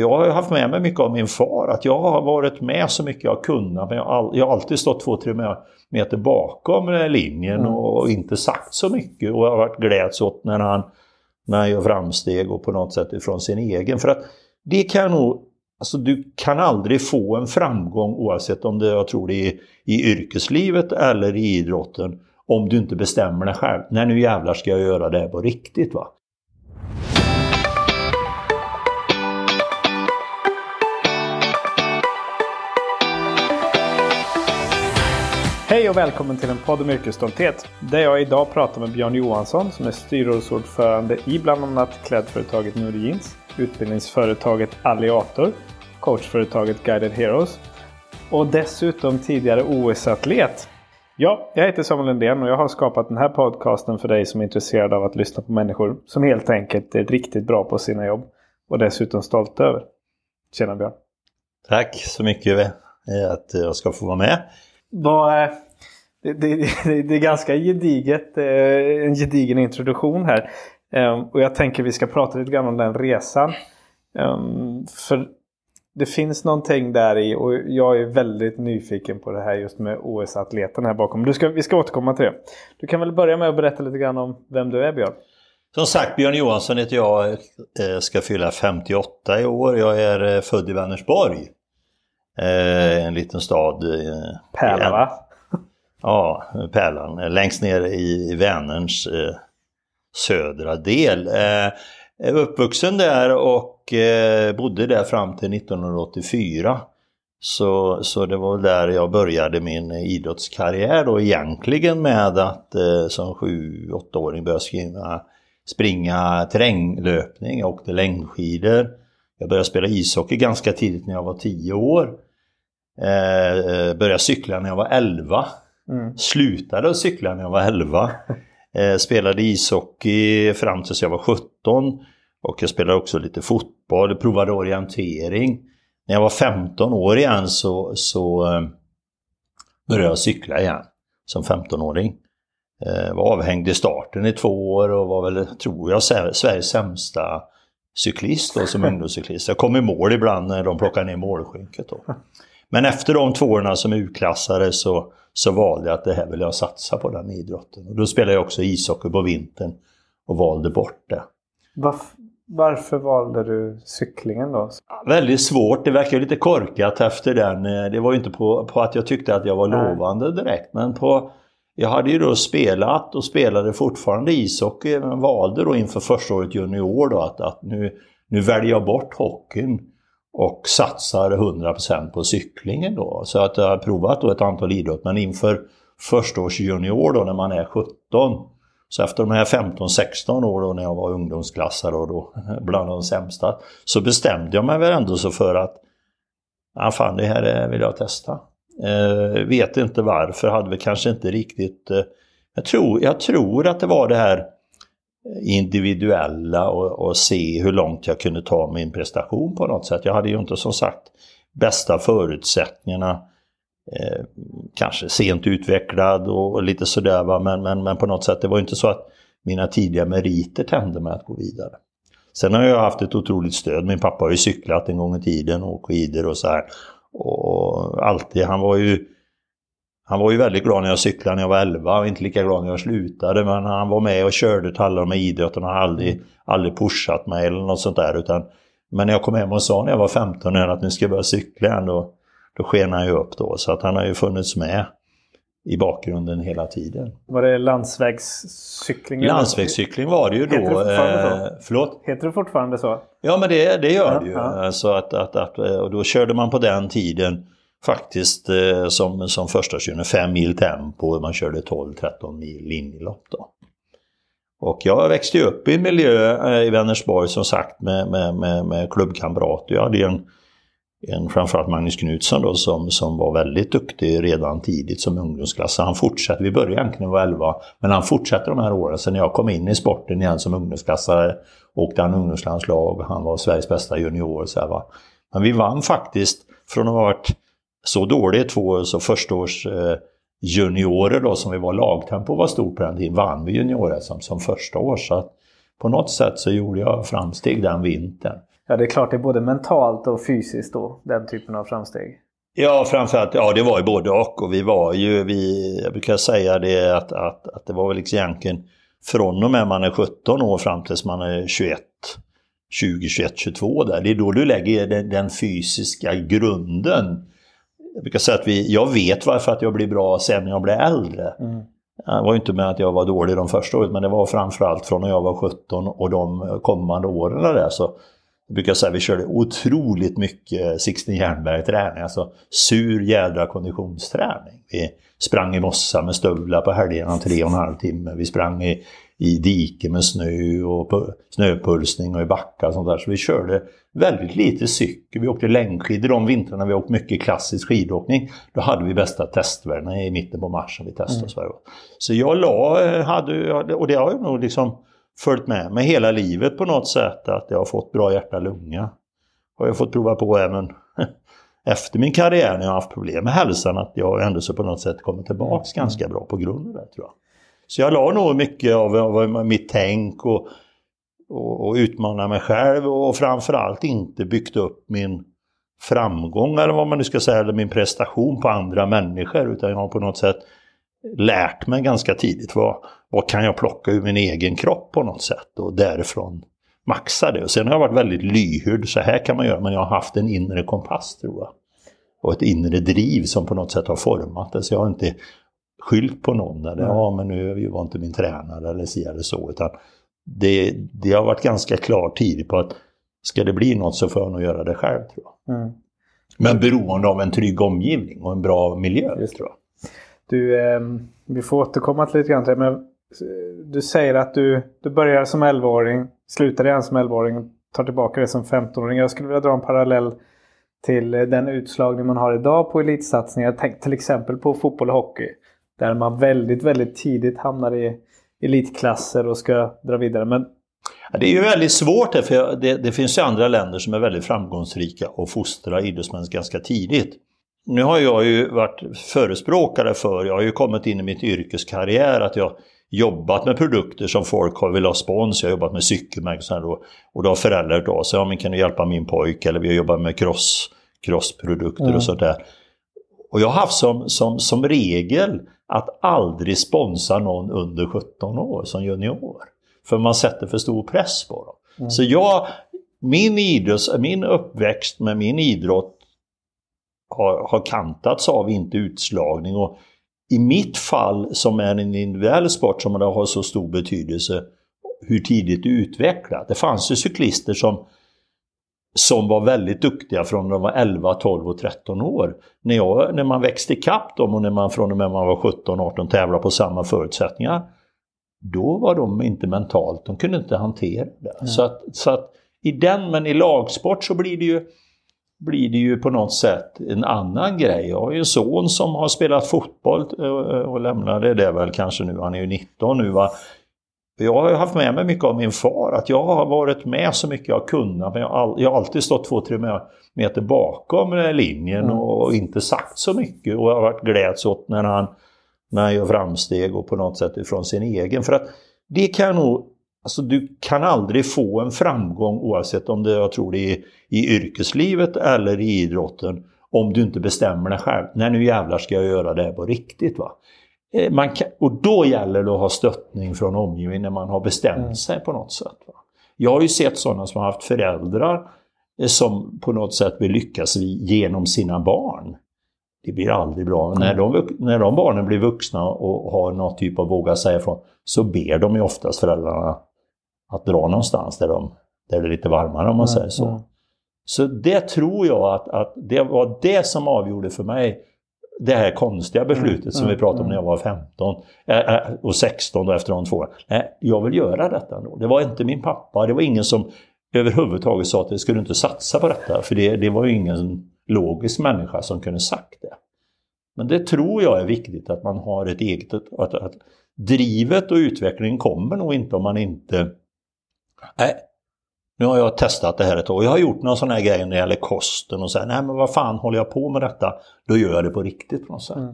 jag har haft med mig mycket av min far, att jag har varit med så mycket jag kunnat. Men jag har, jag har alltid stått två, tre meter bakom linjen mm. och inte sagt så mycket. Och jag har varit gläds åt när han, när han gör framsteg och på något sätt ifrån sin egen. För att det kan nog Alltså du kan aldrig få en framgång oavsett om det, jag tror det är i yrkeslivet eller i idrotten om du inte bestämmer dig själv. Nej nu jävlar ska jag göra det här på riktigt va. Hej och välkommen till en podd om yrkesstolthet. Där jag idag pratar med Björn Johansson som är styrelseordförande i bland annat klädföretaget Nuri Jeans, utbildningsföretaget Alliator, coachföretaget Guided Heroes och dessutom tidigare OS-atlet. Ja, jag heter Samuel Lundén och jag har skapat den här podcasten för dig som är intresserad av att lyssna på människor som helt enkelt är riktigt bra på sina jobb och dessutom stolta över. Tjena Björn! Tack så mycket att jag ska få vara med. Vad, det, det, det, är ganska gediget, eh, en gedigen introduktion här. Ehm, och jag tänker vi ska prata lite grann om den resan. Ehm, för det finns någonting där i och jag är väldigt nyfiken på det här just med OS-atleten här bakom. Du ska, vi ska återkomma till det. Du kan väl börja med att berätta lite grann om vem du är Björn? Som sagt, Björn Johansson heter jag. Eh, ska fylla 58 i år. Jag är eh, född i Vänersborg. En liten stad. Pärla va? Ja, Pärlan. Eh, längst ner i Vänerns eh, södra del. Eh, uppvuxen där och eh, bodde där fram till 1984. Så, så det var där jag började min eh, idrottskarriär då egentligen med att eh, som 7-8-åring börja skriva, springa terränglöpning. Jag åkte längdskidor. Jag började spela ishockey ganska tidigt när jag var 10 år. Eh, började cykla när jag var 11. Mm. Slutade att cykla när jag var 11. Eh, spelade ishockey fram tills jag var 17. Och jag spelade också lite fotboll, provade orientering. När jag var 15 år igen så, så eh, började jag cykla igen som 15-åring. Eh, var avhängd i starten i två år och var väl, tror jag, Sveriges sämsta cyklist då, som ungdomscyklist. Jag kom i mål ibland när de plockade ner målskynket. Då. Men efter de två åren som utklassare så, så valde jag att det här vill jag satsa på den idrotten. Och då spelade jag också ishockey på vintern och valde bort det. Varför, varför valde du cyklingen då? väldigt svårt. Det verkar lite korkat efter den. Det var ju inte på, på att jag tyckte att jag var lovande direkt. Men på, jag hade ju då spelat och spelade fortfarande ishockey. Men valde då inför första året junior då att, att nu, nu väljer jag bort hockeyn och satsar 100% på cyklingen då. Så att jag har provat då ett antal idrott men inför första års junior då när man är 17 så efter de här 15-16 år då när jag var ungdomsklassare och då bland de sämsta så bestämde jag mig väl ändå så för att ja, fan det här vill jag testa. Eh, vet inte varför, hade vi kanske inte riktigt... Eh, jag, tror, jag tror att det var det här individuella och, och, se hur långt jag kunde ta min prestation på något sätt. Jag hade ju inte som sagt bästa förutsättningarna. Eh, kanske sent utvecklad och, och lite sådär va? Men, men, men på något sätt det var inte så att mina tidiga meriter tände mig att gå vidare. Sen har jag haft ett otroligt stöd. Min pappa har ju cyklat en gång i tiden och åkt skidor och så här. Och alltid, han var ju han var ju väldigt glad när jag cyklade när jag var 11 och inte lika glad när jag slutade. Men han var med och körde till alla de här idrotterna. Han har aldrig, aldrig pushat mig eller något sånt där. Utan, men när jag kom hem och sa när jag var 15 år att nu ska jag börja cykla igen, då, då sken han ju upp då. Så att han har ju funnits med i bakgrunden hela tiden. Var det landsvägscykling? Landsvägscykling var det ju då. Heter det fortfarande så? Eh, förlåt? Heter det fortfarande så? Ja men det, det gör ja, det ju. Ja. Alltså att, att, att, och då körde man på den tiden faktiskt eh, som, som första 25 mil tempo. Man körde 12-13 mil linjelopp då. Och jag växte upp i en miljö eh, i Vänersborg som sagt med, med, med, med klubbkamrater. Jag hade en, en framförallt Magnus Knutsson då som, som var väldigt duktig redan tidigt som ungdomsklass. Han fortsatte, vi började egentligen när var 11, men han fortsatte de här åren. Sen när jag kom in i sporten igen som ungdomsklassare åkte han ungdomslandslag, han var Sveriges bästa junior. Så här, va? Men vi vann faktiskt, från att ha varit så dålig två så förstaårs eh, juniorer då som vi var, lagtempo var stort på den tiden, vann vi junior som, som första år. Så att på något sätt så gjorde jag framsteg den vintern. Ja, det är klart det är både mentalt och fysiskt då, den typen av framsteg. Ja, framförallt, ja det var ju både och. Och vi var ju, vi, jag brukar säga det att, att, att det var väl liksom egentligen från och med man är 17 år fram tills man är 21, 20, 21, 22 där. Det är då du lägger den, den fysiska grunden. Jag brukar säga att vi, jag vet varför att jag blir bra sen när jag blir äldre. Mm. Det var ju inte med att jag var dålig de första åren men det var framförallt från när jag var 17 och de kommande åren där. Så jag brukar säga att vi körde otroligt mycket Sixten Jernberg-träning, alltså sur jädra konditionsträning. Vi sprang i mossa med stövlar på helgerna tre och en halv timme. Vi sprang i, i dike med snö och snöpulsning och i backar och sånt där. Så vi körde väldigt lite cykel. Vi åkte längdskidor de vintrarna vi åkte mycket klassisk skidåkning. Då hade vi bästa testvärdena i mitten på mars som vi testade. Mm. Så jag la, hade, och det har jag nog liksom följt med mig hela livet på något sätt. Att jag har fått bra hjärta-lunga. Har jag fått prova på även efter min karriär när jag har haft problem med hälsan. Att jag ändå så på något sätt kommer tillbaks mm. ganska bra på grund av det tror jag. Så jag la nog mycket av, av mitt tänk och, och, och utmana mig själv och framförallt inte byggt upp min framgång eller vad man nu ska säga, eller min prestation på andra människor. Utan jag har på något sätt lärt mig ganska tidigt vad, vad kan jag plocka ur min egen kropp på något sätt och därifrån maxa det. Och sen har jag varit väldigt lyhörd, så här kan man göra, men jag har haft en inre kompass tror jag. Och ett inre driv som på något sätt har format det. Så jag har inte skylt på någon eller ja men nu var inte min tränare eller si eller så. Utan det, det har varit ganska klart tidigt på att ska det bli något så får jag nog göra det själv tror jag. Mm. Men beroende av en trygg omgivning och en bra miljö Just. tror jag. Du, eh, vi får återkomma till lite grann till det, men eh, du säger att du, du börjar som 11-åring, slutar igen som 11-åring, tar tillbaka det som 15-åring. Jag skulle vilja dra en parallell till eh, den utslagning man har idag på elitsatsningar. Tänk till exempel på fotboll och hockey. Där man väldigt, väldigt tidigt hamnar i elitklasser och ska dra vidare. Men Ja, det är ju väldigt svårt det, för det, det, finns ju andra länder som är väldigt framgångsrika och fostrar idrottsmän ganska tidigt. Nu har jag ju varit förespråkare för, jag har ju kommit in i mitt yrkeskarriär att jag jobbat med produkter som folk har velat ha spons. Jag har jobbat med cykelmärken och, och då har föräldrar hört av sig. Ja, men kan du hjälpa min pojk? Eller vi har jobbat med cross, crossprodukter mm. och sådär. Och jag har haft som, som, som regel att aldrig sponsra någon under 17 år som junior. För man sätter för stor press på dem. Mm. Så jag, min, idrotts, min uppväxt med min idrott har, har kantats av inte utslagning. Och I mitt fall som är en individuell sport som har så stor betydelse hur tidigt du utvecklat. Det fanns ju cyklister som, som var väldigt duktiga från de var 11, 12 och 13 år. När, jag, när man växte ikapp dem och när man från och med man var 17, 18 tävlade på samma förutsättningar. Då var de inte mentalt, de kunde inte hantera det. Så att, så att i den, men i lagsport så blir det ju blir det ju på något sätt en annan grej. Jag har ju en son som har spelat fotboll eh, och lämnade det väl kanske nu, han är ju 19 nu va. Jag har haft med mig mycket av min far, att jag har varit med så mycket jag kunnat men jag har, jag har alltid stått två, tre meter bakom linjen mm. och inte sagt så mycket och jag har varit gläds åt när han, när han gör framsteg och på något sätt ifrån sin egen. För att det kan nog Alltså du kan aldrig få en framgång oavsett om det jag tror det är i yrkeslivet eller i idrotten om du inte bestämmer dig själv. Nej nu jävlar ska jag göra det här på riktigt. va. Eh, man kan, och då gäller det att ha stöttning från omgivningen när man har bestämt mm. sig på något sätt. Va? Jag har ju sett sådana som har haft föräldrar eh, som på något sätt vill lyckas genom sina barn. Det blir aldrig bra. Mm. När, de, när de barnen blir vuxna och har någon typ av våga säga ifrån så ber de ju oftast föräldrarna att dra någonstans där, de, där det är lite varmare om man säger så. Mm. Så det tror jag att, att det var det som avgjorde för mig det här konstiga beslutet mm, som vi pratade om när jag var 15 äh, och 16 och efter de två Nej, jag vill göra detta ändå. Det var inte min pappa, det var ingen som överhuvudtaget sa att det skulle inte satsa på detta. För det, det var ju ingen logisk människa som kunde sagt det. Men det tror jag är viktigt att man har ett eget... Att, att drivet och utvecklingen kommer nog inte om man inte Nej, nu har jag testat det här ett år. Jag har gjort några sådana här grejer när det gäller kosten och säger nej men vad fan håller jag på med detta? Då gör jag det på riktigt på något sätt. Mm.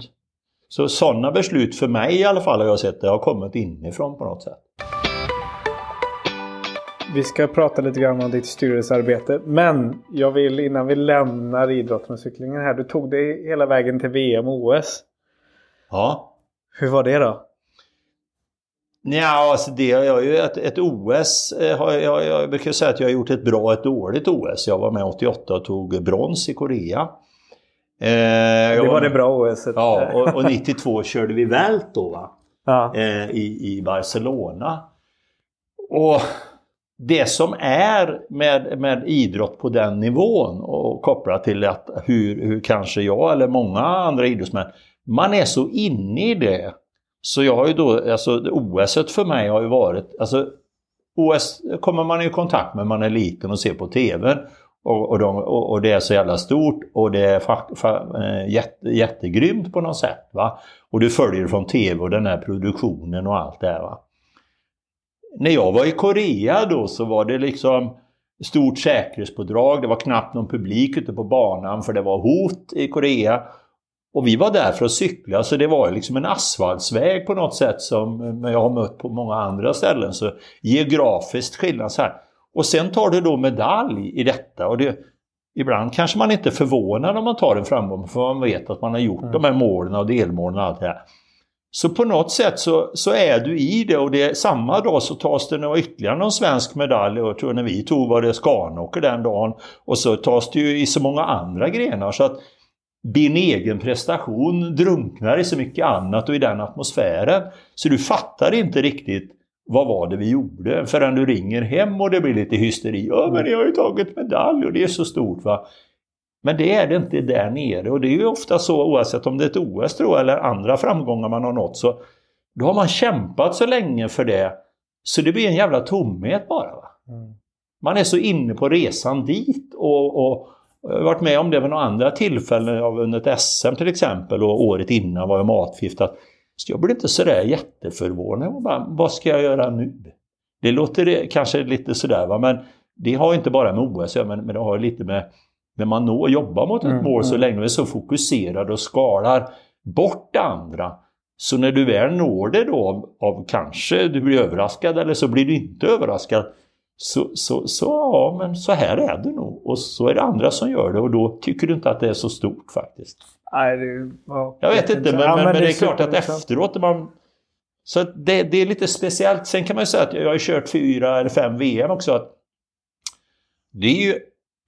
Så sådana beslut för mig i alla fall har jag sett det har kommit inifrån på något sätt. vi ska prata lite grann om ditt styrelsearbete. Men jag vill innan vi lämnar idrotten och cyklingen här. Du tog dig hela vägen till VM och OS. Ja. Hur var det då? Ja, alltså det jag ju ett, ett OS. Eh, har jag, jag brukar säga att jag har gjort ett bra och ett dåligt OS. Jag var med 88 och tog brons i Korea. Eh, det var det bra OS. Ja, och, och 92 körde vi vält då va? Ja. Eh, i, I Barcelona. Och det som är med, med idrott på den nivån och kopplat till att hur, hur kanske jag eller många andra idrottsmän, man är så inne i det. Så jag har ju då, alltså OS för mig har ju varit, alltså OS kommer man i kontakt med man är liten och ser på TV. Och, och, de, och, och, det är så jävla stort och det är fa, fa, eh, jätte, jättegrymt på något sätt. Va? Och du följer från TV och den här produktionen och allt det här. Va? När jag var i Korea då så var det liksom stort säkerhetspådrag. Det var knappt någon publik ute på banan för det var hot i Korea. Och vi var där för att cykla så det var liksom en asfaltsväg på något sätt som jag har mött på många andra ställen. Så geografiskt skillnad så här. Och sen tar du då medalj i detta. Och det, ibland kanske man inte är förvånad om man tar en framgång för man vet att man har gjort mm. de här målen och delmålen och allt det här. Så på något sätt så, så är du i det och det, samma dag så tas det ytterligare någon svensk medalj. Och jag tror när vi tog var det Skanåker den dagen. Och så tas det ju i så många andra grenar så att din egen prestation drunknar i så mycket annat och i den atmosfären. Så du fattar inte riktigt vad var det vi gjorde förrän du ringer hem och det blir lite hysteri. Ja men ni har ju tagit medalj och det är så stort va. Men det är det inte där nere och det är ju ofta så oavsett om det är ett OS då eller andra framgångar man har nått så då har man kämpat så länge för det så det blir en jävla tomhet bara. Va? Mm. Man är så inne på resan dit och, och jag varit med om det vid några andra tillfällen. Jag har vunnit SM till exempel och året innan var jag matförgiftad. Så jag blev inte sådär jätteförvånad. Jag bara, vad ska jag göra nu? Det låter kanske lite sådär va, men det har inte bara med OS men, men det har lite med när man når, jobbar mot ett mm, mål så mm. länge och är så fokuserad och skalar bort det andra. Så när du väl når det då av, av kanske du blir överraskad eller så blir du inte överraskad. Så, så, så ja, men så här är det nog. Och så är det andra som gör det och då tycker du inte att det är så stort faktiskt. Nej, det, ja, jag vet inte, men, ja, men, men, det är, klart att efteråt när man... Så det, det, är lite speciellt. Sen kan man ju säga att jag har kört fyra eller fem VM också. Att det är ju...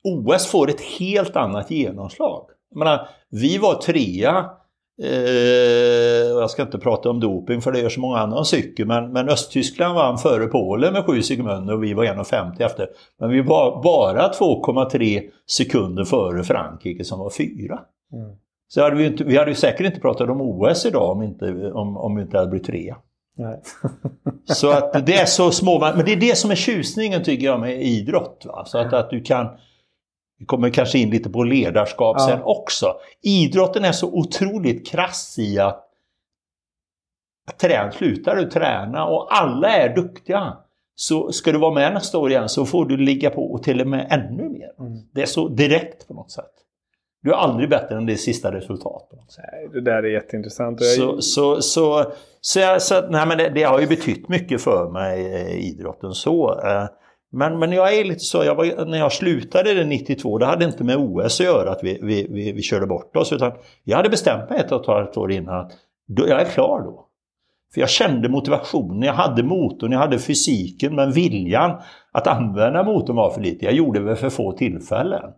OS får ett helt annat genomslag. Jag menar, vi var trea Eh, jag ska inte prata om doping för det gör så många andra cykel men, men Östtyskland vann före Polen med 7 sekunder och vi var 1,50 efter. Men vi var bara 2,3 sekunder före Frankrike som var fyra. Mm. Så hade vi, inte, vi hade ju säkert inte pratat om OS idag om, inte, om, om vi inte hade blivit trea. så att det är så små, men det är det som är tjusningen tycker jag med idrott. Va? Så att, att du kan vi kommer kanske in lite på ledarskap ja. sen också. Idrotten är så otroligt krass i att träna, slutar du träna och alla är duktiga så ska du vara med nästa år igen så får du ligga på och till och med ännu mer. Mm. Det är så direkt på något sätt. Du är aldrig bättre än det sista resultatet. Nej, det där är jätteintressant. Så, så, så, så, jag, så nej, men det, det, har ju betytt mycket för mig, eh, idrotten så. Men, men jag är lite så, jag var, när jag slutade det 92, det hade inte med OS att göra att vi, vi, vi, vi körde bort oss. Utan jag hade bestämt mig ett och ett år innan att då, jag är klar då. För jag kände motivationen, jag hade motorn, jag hade fysiken, men viljan att använda motorn var för lite. Jag gjorde det för få tillfällen.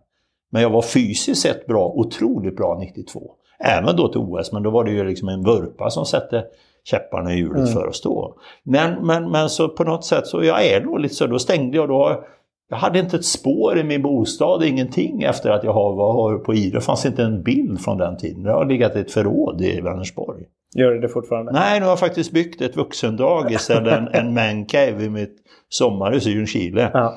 Men jag var fysiskt sett bra, otroligt bra 92. Även då till OS, men då var det ju liksom en vurpa som sätter käpparna i hjulet mm. för att stå. Men, men, men så på något sätt så jag är då lite så, då stängde jag då. Jag hade inte ett spår i min bostad, ingenting efter att jag var på Idre. Det fanns inte en bild från den tiden. Jag har legat i ett förråd i Vänersborg. Gör det fortfarande? Nej, nu har jag faktiskt byggt ett vuxendagis eller en, en mancave i mitt sommarhus i Ljungskile. Ja.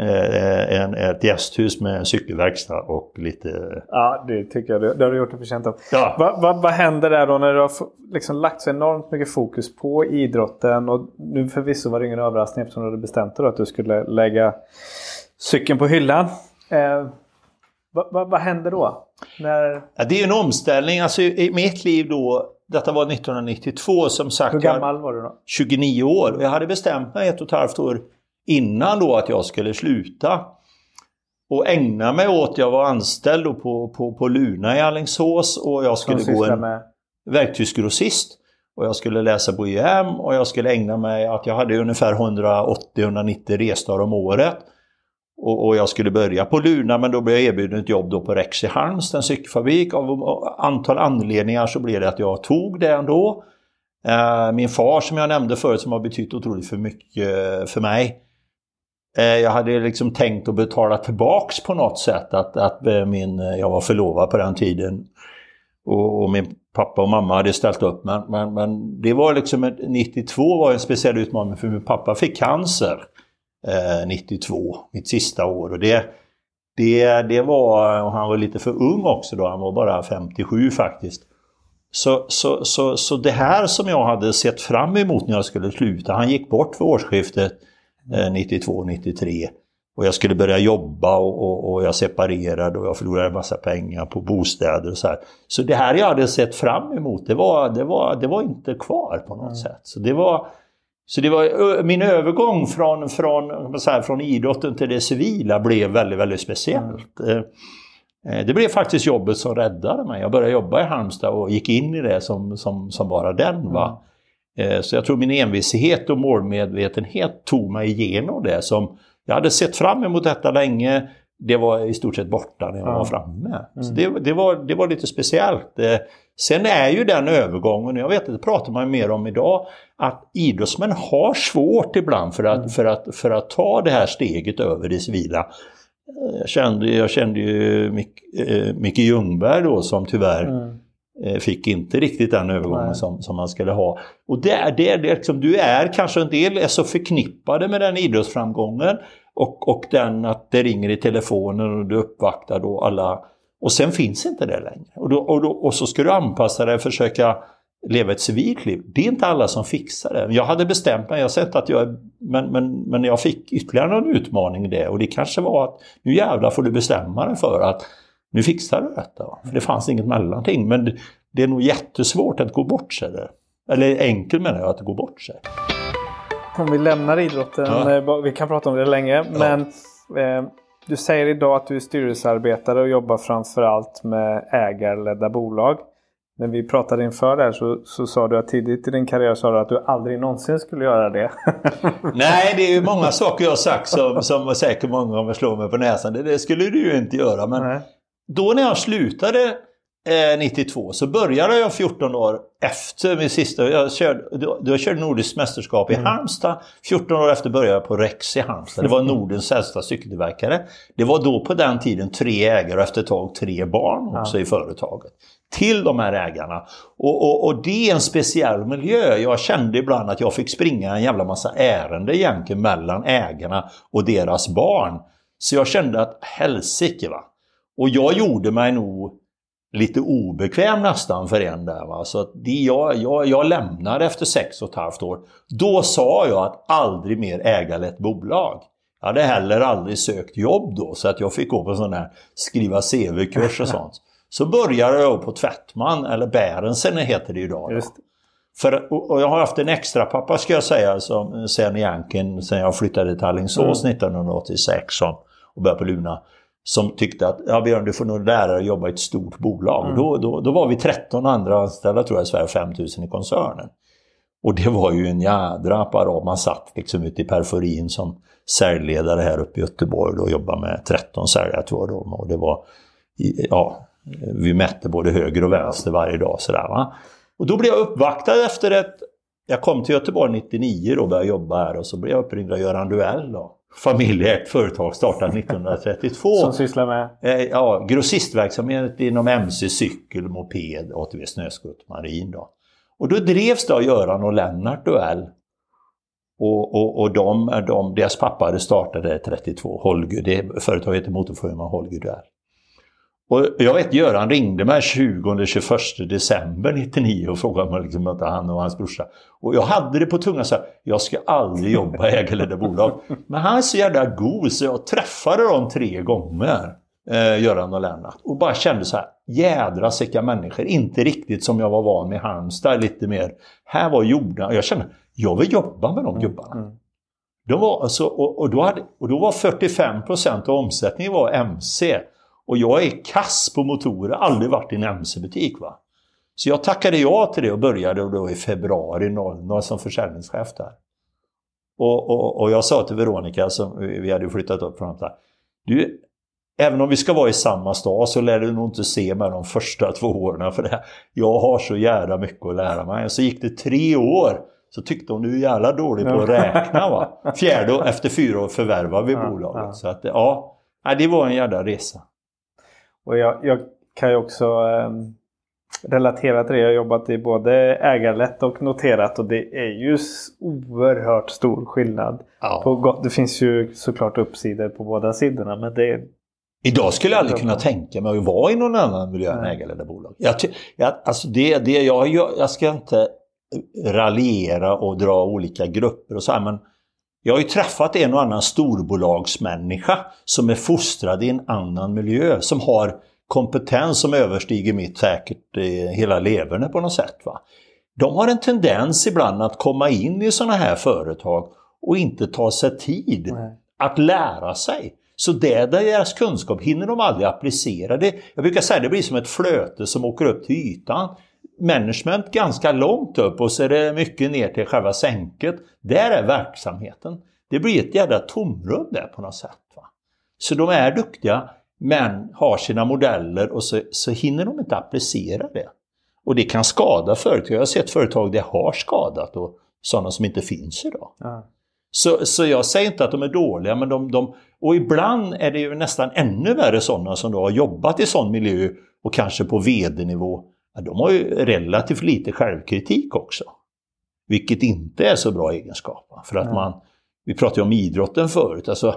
Eh, en, ett gästhus med cykelverkstad och lite... Ja, det tycker jag. Det har du gjort det förtjänt av. Ja. Vad va, va händer där då när du har liksom lagt så enormt mycket fokus på idrotten? Och nu förvisso var det ingen överraskning eftersom du hade bestämt dig att du skulle lägga cykeln på hyllan. Eh, vad va, va händer då? När... Ja, det är en omställning. Alltså i mitt liv då, detta var 1992 som sagt. Hur gammal var du då? 29 år. Och jag hade bestämt mig ett och ett halvt år innan då att jag skulle sluta och ägna mig åt, jag var anställd på, på, på Luna i Allingsås och jag skulle gå en med... verktygsgrossist. Och jag skulle läsa på IM och jag skulle ägna mig att jag hade ungefär 180-190 resdagar om året. Och, och, jag skulle börja på Luna men då blev jag erbjuden ett jobb då på Rex i Halmstad, en cykelfabrik. Av antal anledningar så blev det att jag tog det ändå. Eh, min far som jag nämnde förut som har betytt otroligt för mycket för mig. Eh, jag hade liksom tänkt att betala tillbaks på något sätt att, att eh, min, eh, jag var förlovad på den tiden. Och, och, min pappa och mamma hade ställt upp. Men, men, men det var liksom, 92 var en speciell utmaning för min pappa fick cancer eh, 92, mitt sista år. Och det, det, det var, och han var lite för ung också då, han var bara 57 faktiskt. Så, så, så, så det här som jag hade sett fram emot när jag skulle sluta, han gick bort för årsskiftet eh, 92-93. Och jag skulle börja jobba och, och, och, jag separerade och jag förlorade en massa pengar på bostäder och så här. Så det här jag hade sett fram emot, det var, det var, det var inte kvar på något mm. sätt. Så det var, så det var, min övergång från, från, så här, från idrotten till det civila blev väldigt, väldigt speciellt. Mm. Eh, det blev faktiskt jobbet som räddade mig. Jag började jobba i Halmstad och gick in i det som, som, som bara den. Va? Mm. Så jag tror min envishet och målmedvetenhet tog mig igenom det som jag hade sett fram emot detta länge. Det var i stort sett borta när jag var framme. Så mm. det, det, var, det var lite speciellt. Eh, sen är ju den övergången, jag vet att det pratar man mer om idag, att idrottsmän har svårt ibland för att, mm. för att, för att ta det här steget över det civila. Eh, jag kände, jag kände ju Mick, eh, Micke Ljungberg då som tyvärr mm. Eh, fick inte riktigt den övergången som, som man skulle ha. Och det är det, det liksom, du är kanske en del är så förknippade med den idrottsframgången och, och den att det ringer i telefonen och du uppvaktar då alla och sen finns inte det längre. Och, då, och, då, och så ska du anpassa dig och försöka leva ett civilt liv. Det är inte alla som fixar det. Jag hade bestämt mig, jag har sett att jag, men, men, men jag fick ytterligare någon utmaning i det och det kanske var att nu jävlar får du bestämma dig för att nu fixar du detta. För det fanns inget mellanting. Men det är nog jättesvårt att gå bort sig där. Eller enkelt menar jag, att gå bort sig. Om vi lämnar idrotten, ja. Eh, vi kan prata om det länge. Ja. Men eh, du säger idag att du är styrelsearbetare och jobbar framförallt med ägarledda bolag. När vi pratade inför det här så, så sa du att tidigt i din karriär sa du att du aldrig någonsin skulle göra det. Nej, det är ju många saker jag har sagt som, som säkert många kommer slå mig på näsan. Det, det skulle du ju inte göra. Men Nej. Då när jag slutade eh, 92 så började jag 14 år efter min sista, jag körde, då, då körde Nordiskt mästerskap i mm. Halmstad. 14 år efter började jag på Rex i Halmstad. Det var Nordens äldsta cykeltillverkare. Det var då på den tiden tre ägare och efter ett tag tre barn också ja. i företaget. Till de här ägarna. Och, och, och, det är en speciell miljö. Jag kände ibland att jag fick springa en jävla massa ärende egentligen mellan ägarna och deras barn. Så jag kände att helsike va. Och jag gjorde mig nog lite obekväm nästan för en där. Va? Så att det, jag, jag, jag lämnade efter sex och ett halvt år. Då sa jag att aldrig mer äga ett bolag. Jag hade heller aldrig sökt jobb då så att jag fick gå på sån här skriva CV-kurs och sånt. Så började jag på Tvättman, eller Bärensen heter det idag. Just. För, och jag har haft en extra pappa ska jag säga som, sen egentligen sen jag flyttade till Alingsås mm. 1986 som, och började på Luna som tyckte att ja, Björn du får nog lära dig att jobba i ett stort bolag. Mm. Då, då, då var vi 13 andra anställda tror jag i Sverige, 5000 i koncernen. Och det var ju en jädra apparat. Man satt liksom ute i periferin som säljledare här uppe i Göteborg och jobbade med 13 säljare tror jag då. Och det var, ja, vi mätte både höger och vänster varje dag sådär va. Och då blev jag uppvaktad efter ett, jag kom till Göteborg 99 då och började jobba här och så blev jag uppringd av Göran Duell då familjeägt företag startat 1932. Som sysslar med? Eh, ja, grossistverksamhet inom MC, cykel, moped, ATV, snöskutt, marin. Då. Och då drevs det av Göran och Lennart Duell. Och, och, och de, de, deras pappa hade startat det 32, Holger, det företaget heter Motorfirma Holger Duell. Och jag vet Göran ringde mig 20-21 december 99 och frågade mig liksom att han och hans brorsa. Och jag hade det på tungan så här, jag ska aldrig jobba i ägarledda bolag. Men han är så jävla god så jag träffade dem tre gånger, eh, Göran och Lennart. Och bara kände så här, jädra sicka människor. Inte riktigt som jag var van med Halmstad, lite mer. Här var jorden, och jag kände, jag vill jobba med de gubbarna. Mm. De var alltså, och, och, då hade, och då var 45% av omsättningen var MC. Och jag är kass på motorer, aldrig varit i en MC-butik. va. Så jag tackade ja till det och började då i februari 00 som försäljningschef där. Och, och, och, jag sa till Veronica, som vi hade flyttat upp från där, du, även om vi ska vara i samma stad så lär du nog inte se mig de första två åren för det. Jag har så jävla mycket att lära mig. Så gick det tre år så tyckte hon du är jävla dålig på att räkna va. Fjärde efter fyra år förvärvade vi bolaget. Så att ja, det var en jävla resa. Och jag, jag kan ju också eh, relatera till det. Jag har jobbat i både ägarlätt och noterat och det är ju oerhört stor skillnad. Ja. På, det finns ju såklart uppsidor på båda sidorna men det Idag skulle jag aldrig kunna tänka mig att vara i någon annan miljö än ägarledda bolag. Jag, jag, alltså det, det, jag, jag ska inte raljera och dra olika grupper och så här, men jag har ju träffat en och annan storbolagsmänniska som är fostrad i en annan miljö, som har kompetens som överstiger mitt säkert eh, hela leverne på något sätt. Va? De har en tendens ibland att komma in i sådana här företag och inte ta sig tid Nej. att lära sig. Så det deras kunskap hinner de aldrig applicera. Det, jag brukar säga att det blir som ett flöte som åker upp till ytan. Management ganska långt upp och så är det mycket ner till själva sänket. Där är verksamheten. Det blir ett jävla tomrum där på något sätt. Va? Så de är duktiga men har sina modeller och så, så hinner de inte applicera det. Och det kan skada företag. Jag har sett företag det har skadat och sådana som inte finns idag. Ja. Så, så jag säger inte att de är dåliga, men de, de, och ibland är det ju nästan ännu värre sådana som då har jobbat i sån miljö och kanske på vd-nivå. Ja, de har ju relativt lite självkritik också. Vilket inte är så bra egenskap. För att man, vi pratade ju om idrotten förut, alltså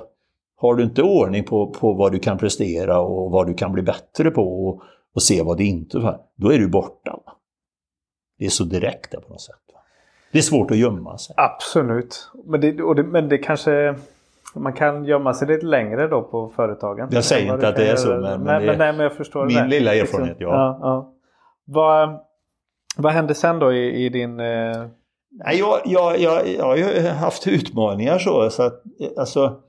har du inte ordning på, på vad du kan prestera och vad du kan bli bättre på och, och se vad det inte är, då är du borta. Va? Det är så direkt på något sätt. Va? Det är svårt att gömma sig. Absolut. Men det, det, men det kanske... Man kan gömma sig lite längre då på företagen. Jag säger inte att det är så. Men, men, nej, men, nej, men jag förstår min det. lilla erfarenhet, liksom, ja. ja, ja. Vad, vad hände sen då i, i din... Eh... Nej, jag, jag, jag, jag har ju haft utmaningar så. så att, alltså,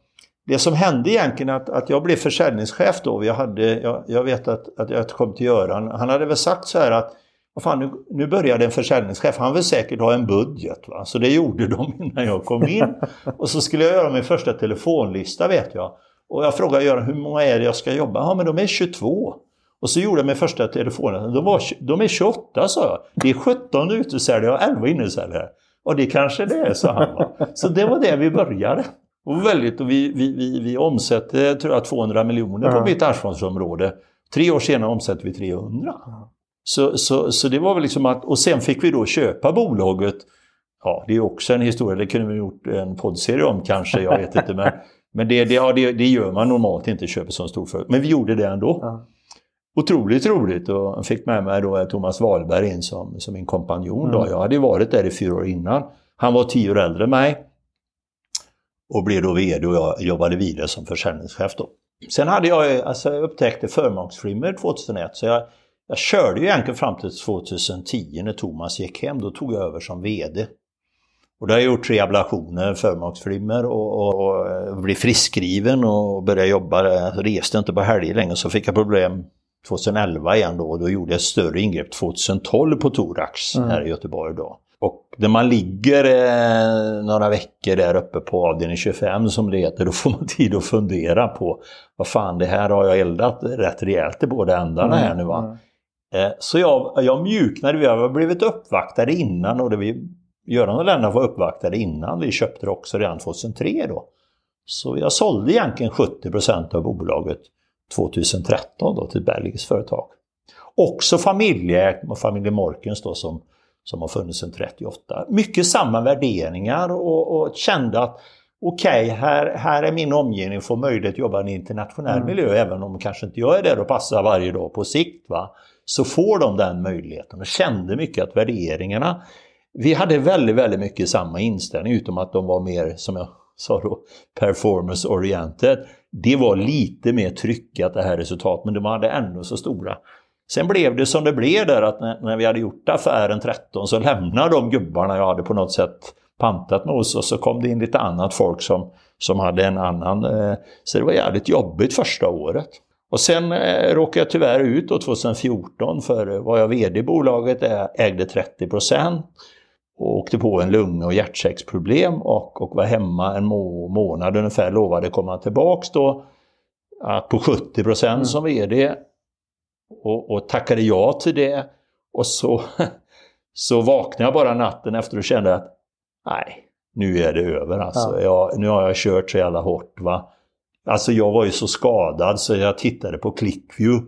det som hände egentligen att, att jag blev försäljningschef då. Jag, hade, jag, jag vet att, att jag kom till Göran. Han hade väl sagt så här att vad fan, nu, nu började en försäljningschef, han vill säkert ha en budget. Va? Så det gjorde de innan jag kom in. Och så skulle jag göra min första telefonlista vet jag. Och jag frågade Göran, hur många är det jag ska jobba? Ja men de är 22. Och så gjorde jag min första telefonlista, de, var, de är 28 sa jag. Det är 17 utesäljare och 11 innesäljare. Och det kanske det är, sa han. Va? Så det var det vi började. Och väldigt, och vi, vi, vi, vi omsätter tror jag, 200 miljoner på mitt ansvarsområde. Tre år senare omsätter vi 300. Så, så, så det var väl liksom att, och sen fick vi då köpa bolaget. Ja, det är också en historia, det kunde vi gjort en poddserie om kanske, jag vet inte. Men, men det, det, ja, det, det gör man normalt inte, köper som stor företag. Men vi gjorde det ändå. Ja. Otroligt roligt och fick med mig då Thomas Wahlberg in som, som min kompanjon. Mm. Då. Jag hade varit där i fyra år innan. Han var tio år äldre än mig. Och blev då VD och jag jobbade vidare som försäljningschef då. Sen hade jag, alltså jag upptäckte förmaksflimmer 2001 så jag jag körde ju egentligen fram till 2010 när Thomas gick hem. Då tog jag över som VD. Och då har jag gjort tre ablationer, förmaksflimmer och, och, och eh, blev friskskriven och började jobba. Jag reste inte på helger längre så fick jag problem 2011 igen då och då gjorde jag ett större ingrepp 2012 på thorax mm. här i Göteborg då. Och när man ligger eh, några veckor där uppe på avdelning 25 som det heter, då får man tid att fundera på vad fan det här har jag eldat rätt rejält i båda ändarna mm. här nu va. Mm. Eh, så jag, jag mjuknade, vi har blivit uppvaktade innan och det vi, Göran och Lennart var uppvaktade innan. Vi köpte det också redan 2003 då. Så jag sålde egentligen 70% av bolaget 2013 då till belgiskt företag. Också familjeägt familjen Morkens då som, som har funnits sedan 38. Mycket samma värderingar och, och kände att okej, okay, här, här är min omgivning, får möjlighet att jobba i en internationell mm. miljö även om kanske inte jag är där och passar varje dag på sikt. Va? så får de den möjligheten och kände mycket att värderingarna, vi hade väldigt, väldigt mycket samma inställning utom att de var mer, som jag sa då, performance oriented. Det var lite mer tryckat det här resultatet men de hade ändå så stora. Sen blev det som det blev där att när, när vi hade gjort affären 13 så lämnade de gubbarna jag hade på något sätt pantat med oss och så kom det in lite annat folk som, som hade en annan. Eh, så det var jävligt jobbigt första året. Och sen eh, råkade jag tyvärr ut då 2014 för eh, var jag VD i bolaget, eh, ägde 30 och åkte på en lung och hjärtsäcksproblem och, och var hemma en må månad ungefär, lovade komma tillbaks då på 70 procent mm. som VD och, och tackade ja till det. Och så, så vaknade jag bara natten efter och kände att nej, nu är det över alltså. Ja. Jag, nu har jag kört så jävla hårt. Va? Alltså jag var ju så skadad så jag tittade på ClickView.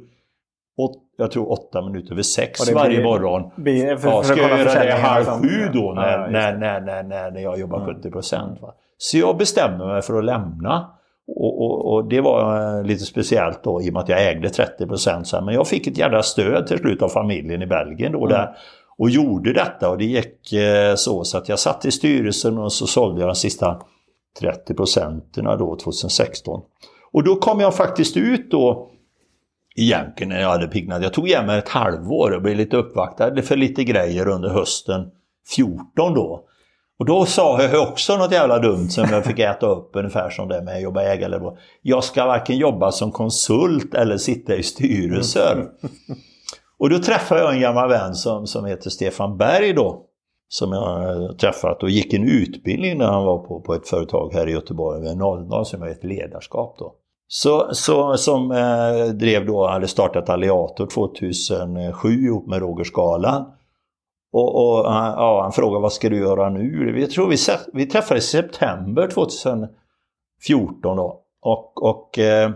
Jag tror åtta minuter över sex varje morgon. Blir, för, ja, ska jag göra det halv sju då när, ja, när, när, när, när, när jag jobbar mm. 70 procent. Så jag bestämde mig för att lämna. Och, och, och, det var eh, lite speciellt då i och med att jag ägde 30 procent. Men jag fick ett jävla stöd till slut av familjen i Belgien då. Mm. Där, och gjorde detta och det gick eh, så, så att jag satt i styrelsen och så sålde jag de sista 30 procenten då 2016. Och då kom jag faktiskt ut då egentligen när jag hade piggnat. Jag tog igen mig ett halvår och blev lite uppvaktad för lite grejer under hösten 14 då. Och då sa jag också något jävla dumt som jag fick äta upp ungefär som det med att jobba ägare. Jag ska varken jobba som konsult eller sitta i styrelser. Och då träffade jag en gammal vän som, som heter Stefan Berg då. Som jag träffat och gick en utbildning när han var på, på ett företag här i Göteborg, vid 00 som heter ledarskap då. Så, så, som eh, drev då, hade startat Alliator 2007 ihop med Roger Skala. Och, och eh, ja, han frågade vad ska du göra nu? Jag tror vi, vi träffades i september 2014 då. Och, och eh,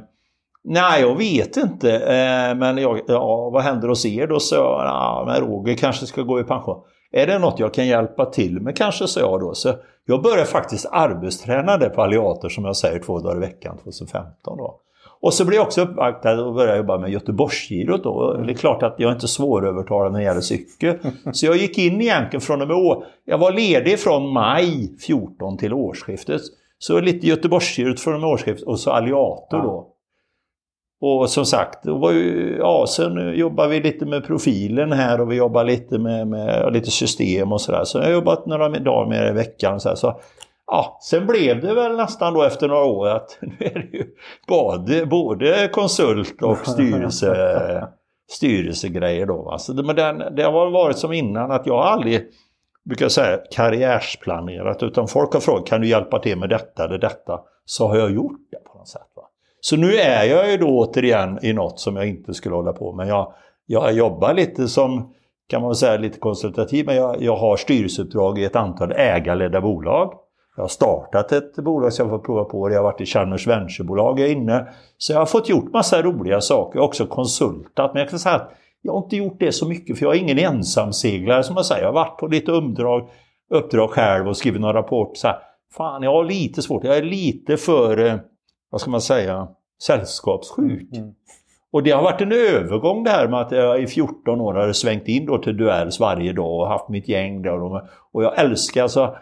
nej, jag vet inte. Eh, men jag, ja, vad händer hos er då? Så jag, ja, men Roger kanske ska gå i pension. Är det något jag kan hjälpa till med kanske, sa jag då. Så jag började faktiskt arbetsträna där på Alliator som jag säger två dagar i veckan 2015 då. Och så blev jag också uppvaktad och började jobba med Göteborgsgirot då. Det är klart att jag är inte svårövertalad när det gäller cykel. Så jag gick in egentligen från och med år. Jag var ledig från maj 14 till årsskiftet. Så lite Göteborgsgirot från och med årsskiftet och så Alliator då. Och som sagt, då var ju, ja, sen jobbar vi lite med profilen här och vi jobbar lite med, med lite system och sådär. Så jag har jobbat några dagar med i veckan. Så, här, så ja, sen blev det väl nästan då efter några år att nu är det ju både, både konsult och styrelse, styrelsegrejer då. Alltså, men den, det har varit som innan att jag aldrig brukar säga karriärsplanerat utan folk har frågat kan du hjälpa till med detta eller detta? Så har jag gjort det på något sätt. Va? Så nu är jag ju då återigen i något som jag inte skulle hålla på med. Jag, jag jobbar lite som, kan man säga, lite konsultativ, men jag, jag har styrelseuppdrag i ett antal ägarledda bolag. Jag har startat ett bolag som jag får prova på. Jag har varit i Chalmers Venturebolag, jag är inne. Så jag har fått gjort massa roliga saker. Jag har också konsultat. Men jag kan säga att jag har inte gjort det så mycket för jag är ingen ensamseglare som jag säger. Jag har varit på lite uppdrag, uppdrag själv och skrivit några rapporter. Så här, fan, jag har lite svårt. Jag är lite för, eh, vad ska man säga, sällskapssjuk. Mm. Och det har varit en övergång det här med att jag i 14 år har svängt in då till duells varje dag och haft mitt gäng där. Och jag älskar alltså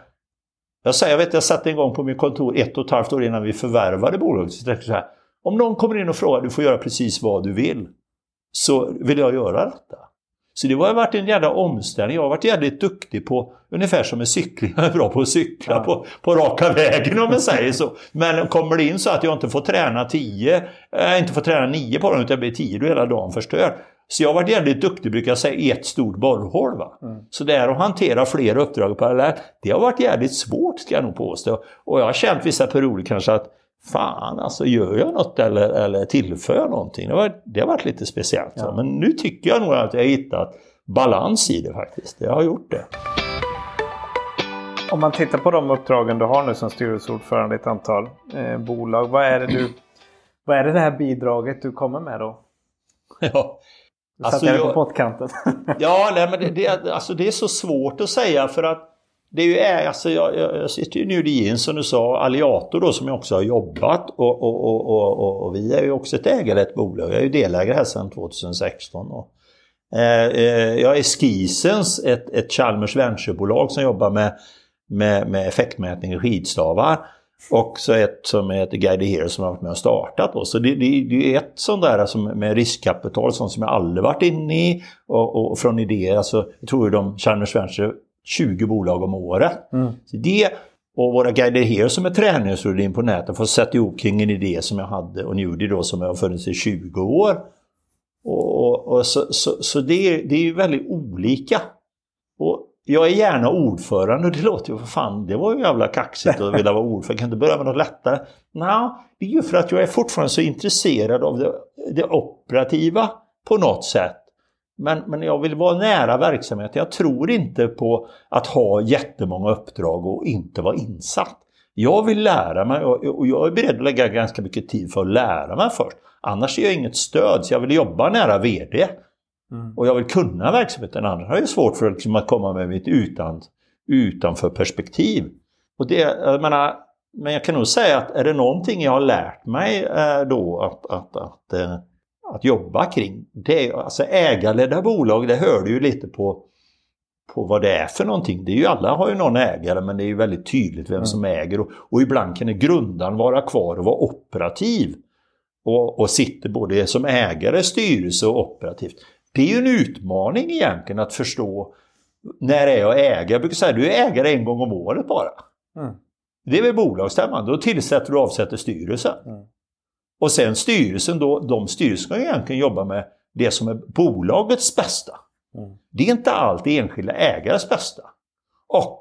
jag, säger, jag vet jag satt en gång på mitt kontor ett och ett halvt år innan vi förvärvade bolaget. Så så här, om någon kommer in och frågar, du får göra precis vad du vill. Så vill jag göra detta. Så det har varit en jävla omställning. Jag har varit jävligt duktig på, ungefär som med cykling, jag är bra på att cykla ja. på, på raka vägen om man säger så. Men kommer det in så att jag inte får träna 10, äh, inte får träna 9 på dem utan jag blir 10, då är hela dagen förstörd. Så jag har varit jävligt duktig, brukar jag säga, i ett stort borrhål. Va? Mm. Så där att hantera flera uppdrag parallellt, det har varit jävligt svårt ska jag nog påstå. Och jag har känt vissa perioder kanske att fan alltså gör jag något eller, eller tillför någonting? Det har, det har varit lite speciellt. Ja. Men nu tycker jag nog att jag hittat balans i det faktiskt. Jag har gjort det. Om man tittar på de uppdragen du har nu som styrelseordförande i ett antal eh, bolag. Vad är, det du, vad är det, det här bidraget du kommer med då? Ja, du alltså satte jag, på pottkanten. ja, nej, men det, det, alltså det är så svårt att säga för att det är ju, alltså jag, jag sitter ju nu i som du sa, Alliator då som jag också har jobbat och, och, och, och, och vi är ju också ett ägarrätt bolag. Jag är ju delägare här sedan 2016. Och, eh, eh, jag är Skisens, ett, ett Chalmers Venture-bolag som jobbar med, med, med effektmätning i skidstavar. Och så ett som heter Guide Here som har varit med och startat. Då. Så det, det, det är ett sånt där alltså med riskkapital sånt som jag aldrig varit inne i. Och, och från idéer, alltså jag tror ju de Chalmers Venture 20 bolag om året. Mm. Så det och våra guider här som är träningsrutin på nätet får sätta ihop kring en idé som jag hade och Newdy då som jag har funnits i 20 år. Och, och, och så, så, så, det, är, det är väldigt olika. Och jag är gärna ordförande och det låter ju för fan, det var ju jävla kaxigt att vilja vara ordförande, kan inte börja med något lättare? Nej, det är ju för att jag är fortfarande så intresserad av det, det operativa på något sätt. Men, men jag vill vara nära verksamheten. Jag tror inte på att ha jättemånga uppdrag och inte vara insatt. Jag vill lära mig och jag är beredd att lägga ganska mycket tid för att lära mig först. Annars är jag inget stöd, så jag vill jobba nära VD. Mm. Och jag vill kunna verksamheten, annars har jag svårt för liksom att komma med mitt utan, utanför perspektiv. Och det, jag menar, men jag kan nog säga att är det någonting jag har lärt mig eh, då att, att, att, eh, att jobba kring, det alltså ägarledda bolag, det hör du ju lite på på vad det är för någonting. Det är ju, alla har ju någon ägare men det är ju väldigt tydligt vem mm. som äger och, och ibland kan grundaren vara kvar och vara operativ. Och, och sitter både som ägare, styrelse och operativt. Det är ju en utmaning egentligen att förstå när är jag ägare? Jag brukar säga du är ägare en gång om året bara. Mm. Det är väl bolagsstämman, då tillsätter du och avsätter styrelsen. Mm. Och sen styrelsen då, de styrelserna ska egentligen jobba med det som är bolagets bästa. Mm. Det är inte alltid enskilda ägares bästa. Och,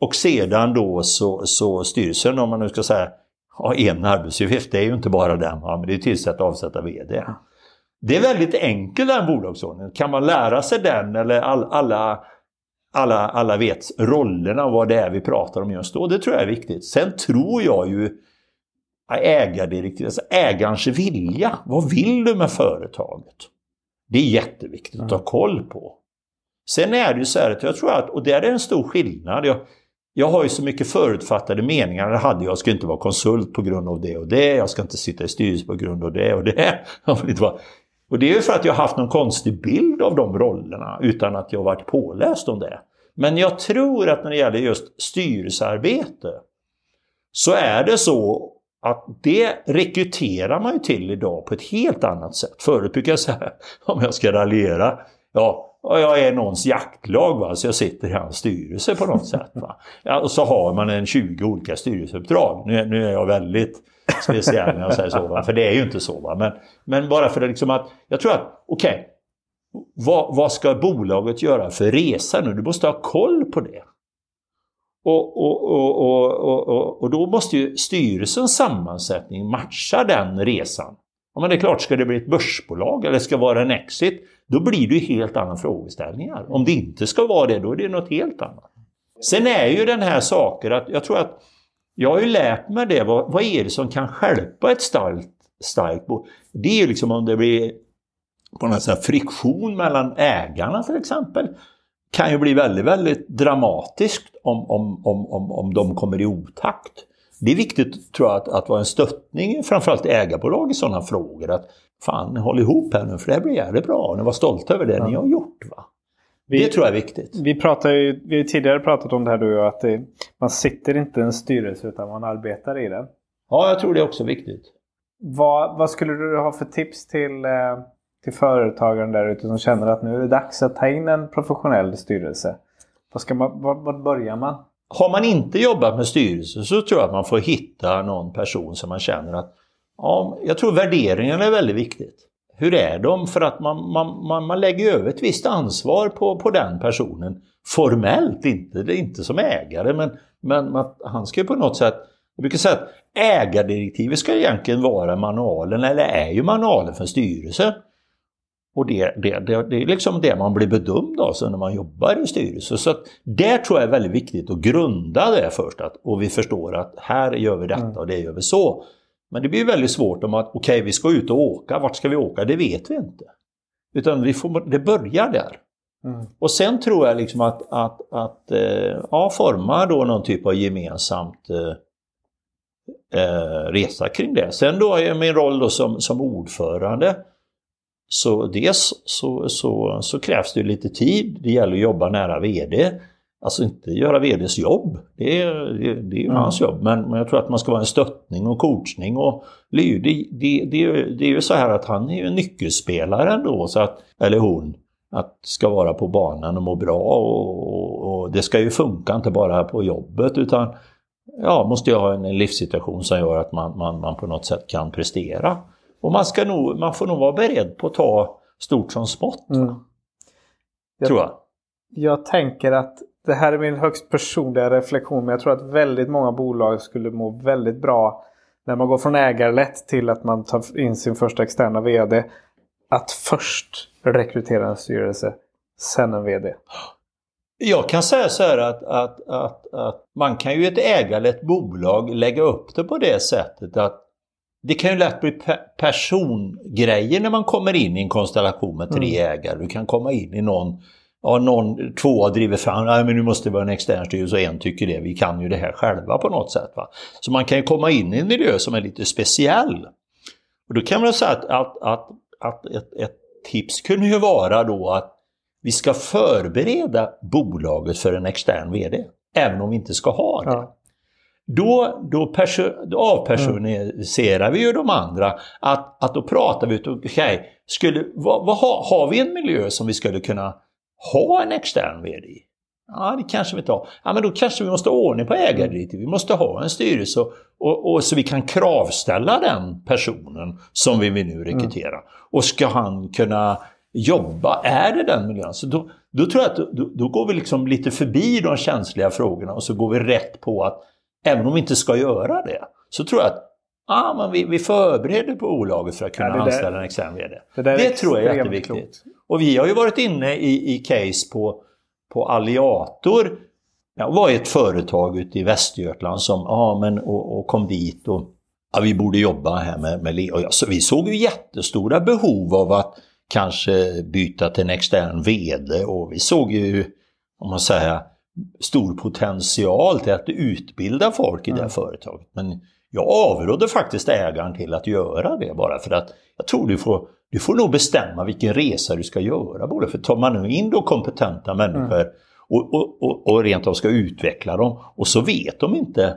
och sedan då så, så styrelsen, om man nu ska säga ha en arbetsuppgift, det är ju inte bara den, ja, men det är tillsätta och avsätta VD. Det är väldigt enkelt den bolagsordningen. Kan man lära sig den eller all, alla, alla, alla vet rollerna och vad det är vi pratar om just då, det tror jag är viktigt. Sen tror jag ju ägardirektiv, alltså ägarens vilja. Vad vill du med företaget? Det är jätteviktigt att ha koll på. Sen är det ju så här att jag tror att, och där är en stor skillnad. Jag, jag har ju så mycket förutfattade meningar. Det hade jag. Jag ska inte vara konsult på grund av det och det. Jag ska inte sitta i styrelsen på grund av det och det. Jag vill inte vara. Och det är ju för att jag har haft någon konstig bild av de rollerna utan att jag varit påläst om det. Men jag tror att när det gäller just styrelsearbete så är det så att det rekryterar man ju till idag på ett helt annat sätt. Förut brukade jag säga, om jag ska raljera, ja, jag är någons jaktlag va, så jag sitter i hans styrelse på något sätt. Va? Ja, och så har man en 20 olika styrelseuppdrag. Nu, nu är jag väldigt speciell när jag säger så, va? för det är ju inte så. Va? Men, men bara för det liksom att, jag tror att, okej, okay, vad, vad, ska bolaget göra för resa nu? Du måste ha koll på det. Och, och, och, och, då måste ju styrelsens sammansättning matcha den resan. Ja, men det är klart, ska det bli ett börsbolag eller ska det vara en exit, då blir det ju helt andra frågeställningar. Om det inte ska vara det, då är det något helt annat. Sen är ju den här saken att jag tror att jag har ju lärt mig det, vad, vad är det som kan skälpa ett starkt, starkt bolag? Det är ju liksom om det blir på något sätt friktion mellan ägarna till exempel kan ju bli väldigt, väldigt dramatiskt om, om, om, om, om de kommer i otakt. Det är viktigt tror jag att, att vara en stöttning, framförallt ägarbolag i sådana frågor. Att fan, håll ihop här nu för det här blir jävligt bra ni var stolta över det ja. ni har gjort. Va? Vi, det tror jag är viktigt. Vi, pratar ju, vi har tidigare pratat om det här du att det, man sitter inte i en styrelse utan man arbetar i den. Ja, jag tror det är också viktigt. Vad, vad skulle du ha för tips till eh, till företagaren där ute som känner att nu är det dags att ta in en professionell styrelse? Vad ska man, var, börjar man? Har man inte jobbat med styrelse så tror jag att man får hitta någon person som man känner att ja, jag tror värderingarna är väldigt viktigt. Hur är de? För att man, man, man, man lägger över ett visst ansvar på, på den personen. Formellt inte, det är inte som ägare men, men man, han ska ju på något sätt jag brukar säga att ägardirektivet ska egentligen vara manualen, eller är ju manualen för styrelse. Och det, det, det, det, är liksom det man blir bedömd av så när man jobbar i styrelsen. Så att där tror jag är väldigt viktigt att grunda det först. Att, och vi förstår att här gör vi detta och det gör vi så. Men det blir väldigt svårt om att okej, okay, vi ska ut och åka. Vart ska vi åka? Det vet vi inte. Utan vi får, det börjar där. Mm. Och sen tror jag liksom att, att, att eh, ja, forma då någon typ av gemensamt eh, eh, resa kring det. Sen då är min roll då som, som ordförande så dels så, så, så, krävs det lite tid. Det gäller att jobba nära VD. Alltså inte göra VDs jobb. Det är, det, det är mm. hans jobb. Men, men jag tror att man ska vara en stöttning och coachning. Och det, det, det, det är ju så här att han är ju en nyckelspelare ändå. Så att, eller hon. Att ska vara på banan och må bra och, och, och det ska ju funka inte bara på jobbet utan ja, måste jag ha en livssituation som gör att man, man, man på något sätt kan prestera. Och man, ska nog, man får nog vara beredd på att ta stort som smått. Mm. Jag, tror jag. Jag tänker att det här är min högst personliga reflektion men jag tror att väldigt många bolag skulle må väldigt bra när man går från ägarlätt till att man tar in sin första externa VD. Att först rekrytera en styrelse, sen en VD. Jag kan säga så här att, att, att, att man kan ju ett ägarlätt bolag lägga upp det på det sättet att det kan ju lätt bli persongrejer när man kommer in i en konstellation med tre mm. ägare. Du kan komma in i någon, ja, någon två driver fram, nej men nu måste det vara en extern styrelse och en tycker det, vi kan ju det här själva på något sätt. Va? Så man kan ju komma in i en miljö som är lite speciell. Och då kan man säga att, att, att, att ett, ett tips kunde ju vara då att vi ska förbereda bolaget för en extern VD, även om vi inte ska ha det. Ja. Då, då, då avpersoniserar vi ju de andra. Att, att då pratar vi ut, okej, okay, vad, vad har, har vi en miljö som vi skulle kunna ha en extern VD i? Ja, det kanske vi inte har. Ja, men då kanske vi måste ha ordning på ägardirektiv. Vi måste ha en styrelse och, och, och, så vi kan kravställa den personen som vi vill nu rekrytera. Mm. Och ska han kunna jobba, är det den miljön? Så då, då tror jag att då, då, går vi liksom lite förbi de känsliga frågorna och så går vi rätt på att även om vi inte ska göra det, så tror jag att ah, men vi, vi förbereder bolaget för att kunna ja, där, anställa en extern VD. Det, det tror jag är jätteviktigt. Klokt. Och vi har ju varit inne i, i case på, på Alliator. Jag var ett företag ute i Västergötland som ja, men, och, och kom dit och ja, vi borde jobba här med, med och ja, så Vi såg ju jättestora behov av att kanske byta till en extern VD och vi såg ju, om man säger, stor potential till att utbilda folk i mm. det företaget. Men jag avrådde faktiskt ägaren till att göra det bara för att jag tror du får, du får nog bestämma vilken resa du ska göra. Både för tar man in då kompetenta människor mm. och, och, och, och rent av ska utveckla dem och så vet de inte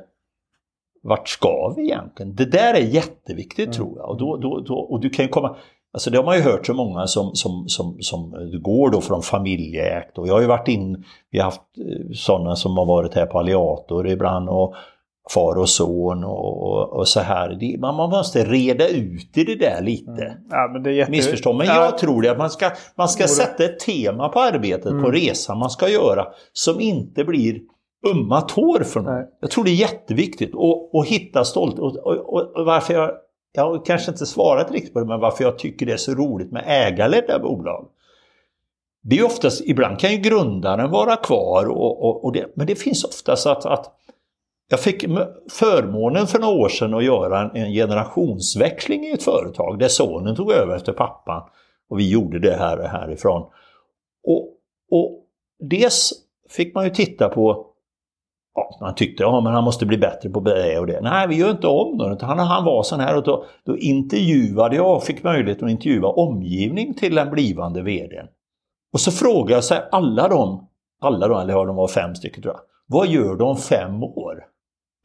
vart ska vi egentligen? Det där är jätteviktigt mm. tror jag. Och, då, då, då, och du kan komma, Alltså det har man ju hört så många som, som, som, som går då från familjeägt och jag har ju varit in, vi har haft eh, sådana som har varit här på Alliator ibland och far och son och, och så här. Man, man måste reda ut i det där lite. Mm. Ja, men det är jätte... Missförstå. Men jag tror det att man ska, man ska sätta ett tema på arbetet, mm. på resan man ska göra som inte blir umma tår för någon. Jag tror det är jätteviktigt att hitta stolt. Och, och, och, varför jag jag har kanske inte svarat riktigt på det, men varför jag tycker det är så roligt med ägarledda bolag. Det är oftast, ibland kan ju grundaren vara kvar, och, och, och det, men det finns oftast att, att jag fick förmånen för några år sedan att göra en, en generationsväxling i ett företag där sonen tog över efter pappan. Och vi gjorde det här härifrån. Och, och dels fick man ju titta på ja, man tyckte ja, men han måste bli bättre på det och det. Nej, vi gör inte om det. Han, han var sån här och då, då intervjuade jag, fick möjlighet att intervjua omgivning till den blivande VDn. Och så frågade jag sig alla de, alla de, eller ja, de var fem stycken tror jag. Vad gör de om fem år?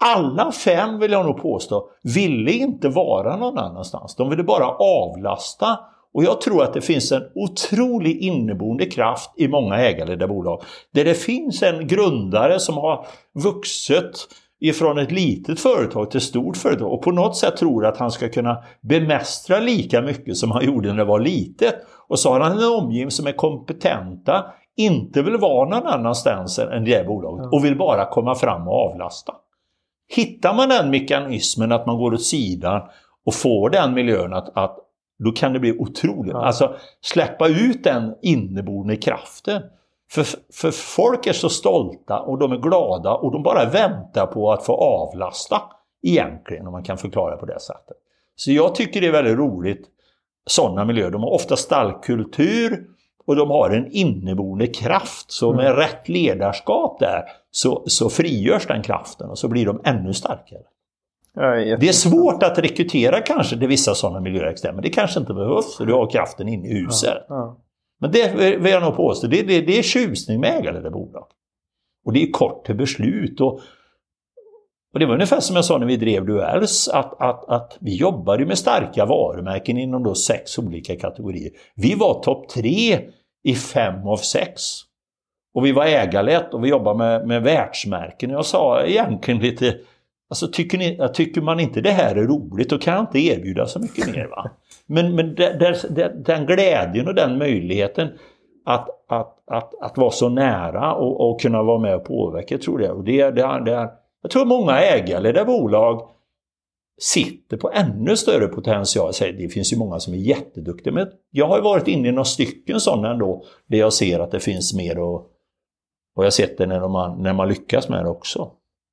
Alla fem vill jag nog påstå ville inte vara någon annanstans. De ville bara avlasta och jag tror att det finns en otrolig inneboende kraft i många ägarledda bolag. Där det finns en grundare som har vuxit ifrån ett litet företag till ett stort företag och på något sätt tror att han ska kunna bemästra lika mycket som han gjorde när det var litet. Och så har han en omgivning som är kompetenta, inte vill vara någon annanstans än det bolaget och vill bara komma fram och avlasta. Hittar man den mekanismen att man går åt sidan och får den miljön att, att då kan det bli otroligt. Ja. Alltså släppa ut den inneboende kraften. För, för folk är så stolta och de är glada och de bara väntar på att få avlasta egentligen, om man kan förklara på det sättet. Så jag tycker det är väldigt roligt, sådana miljöer. De har ofta stark kultur och de har en inneboende kraft. Så med mm. rätt ledarskap där så, så frigörs den kraften och så blir de ännu starkare. Det är svårt att rekrytera kanske till vissa sådana miljöextremer. men det kanske inte behövs, för du har kraften inne i huset. Ja, ja. Men det vill jag nog påstå, det, det, det är tjusning med ägarledda bolag. Och det är kort till beslut. Och, och det var ungefär som jag sa när vi drev Duells, att, att, att vi jobbade med starka varumärken inom då sex olika kategorier. Vi var topp tre i fem av sex. Och vi var ägarlett och vi jobbade med, med världsmärken. Jag sa egentligen lite Alltså tycker, ni, tycker man inte det här är roligt då kan jag inte erbjuda så mycket mer. Va? Men, men där, där, den glädjen och den möjligheten att, att, att, att vara så nära och, och kunna vara med och påverka tror jag. Och det, det, det, jag tror många ägarledda bolag sitter på ännu större potential. Det finns ju många som är jätteduktiga men jag har varit inne i några stycken sådana ändå där jag ser att det finns mer och, och jag har sett det när man, när man lyckas med det också.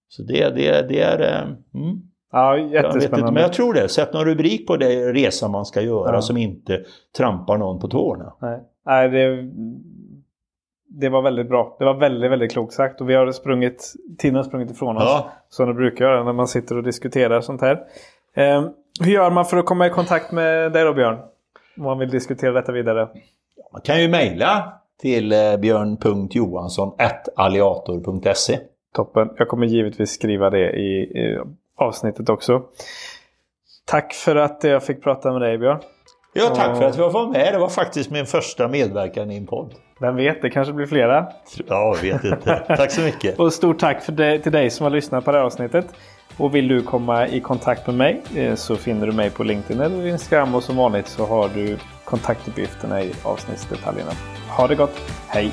Så det, det, det är... Eh, mm. Ja, jättespännande. Jag men jag tror det. Sätt någon rubrik på det resa man ska göra ja. som inte trampar någon på tårna. Nej, Nej det, det var väldigt bra. Det var väldigt, väldigt klokt sagt. Och vi har sprungit, tiden har sprungit ifrån oss. Ja. Som det brukar göra när man sitter och diskuterar sånt här. Eh, hur gör man för att komma i kontakt med dig då Björn? Om man vill diskutera detta vidare. Man kan ju mejla till eh, björn.johansson.alliator.se Toppen. Jag kommer givetvis skriva det i, i avsnittet också. Tack för att jag fick prata med dig Björn. Ja, tack för att jag var med. Det var faktiskt min första medverkan i en podd. Vem vet, det kanske blir flera. Ja, vet inte. tack så mycket. och stort tack för det, till dig som har lyssnat på det här avsnittet. Och vill du komma i kontakt med mig eh, så finner du mig på LinkedIn eller Instagram och som vanligt så har du kontaktuppgifterna i avsnittsdetaljerna. Ha det gott. Hej!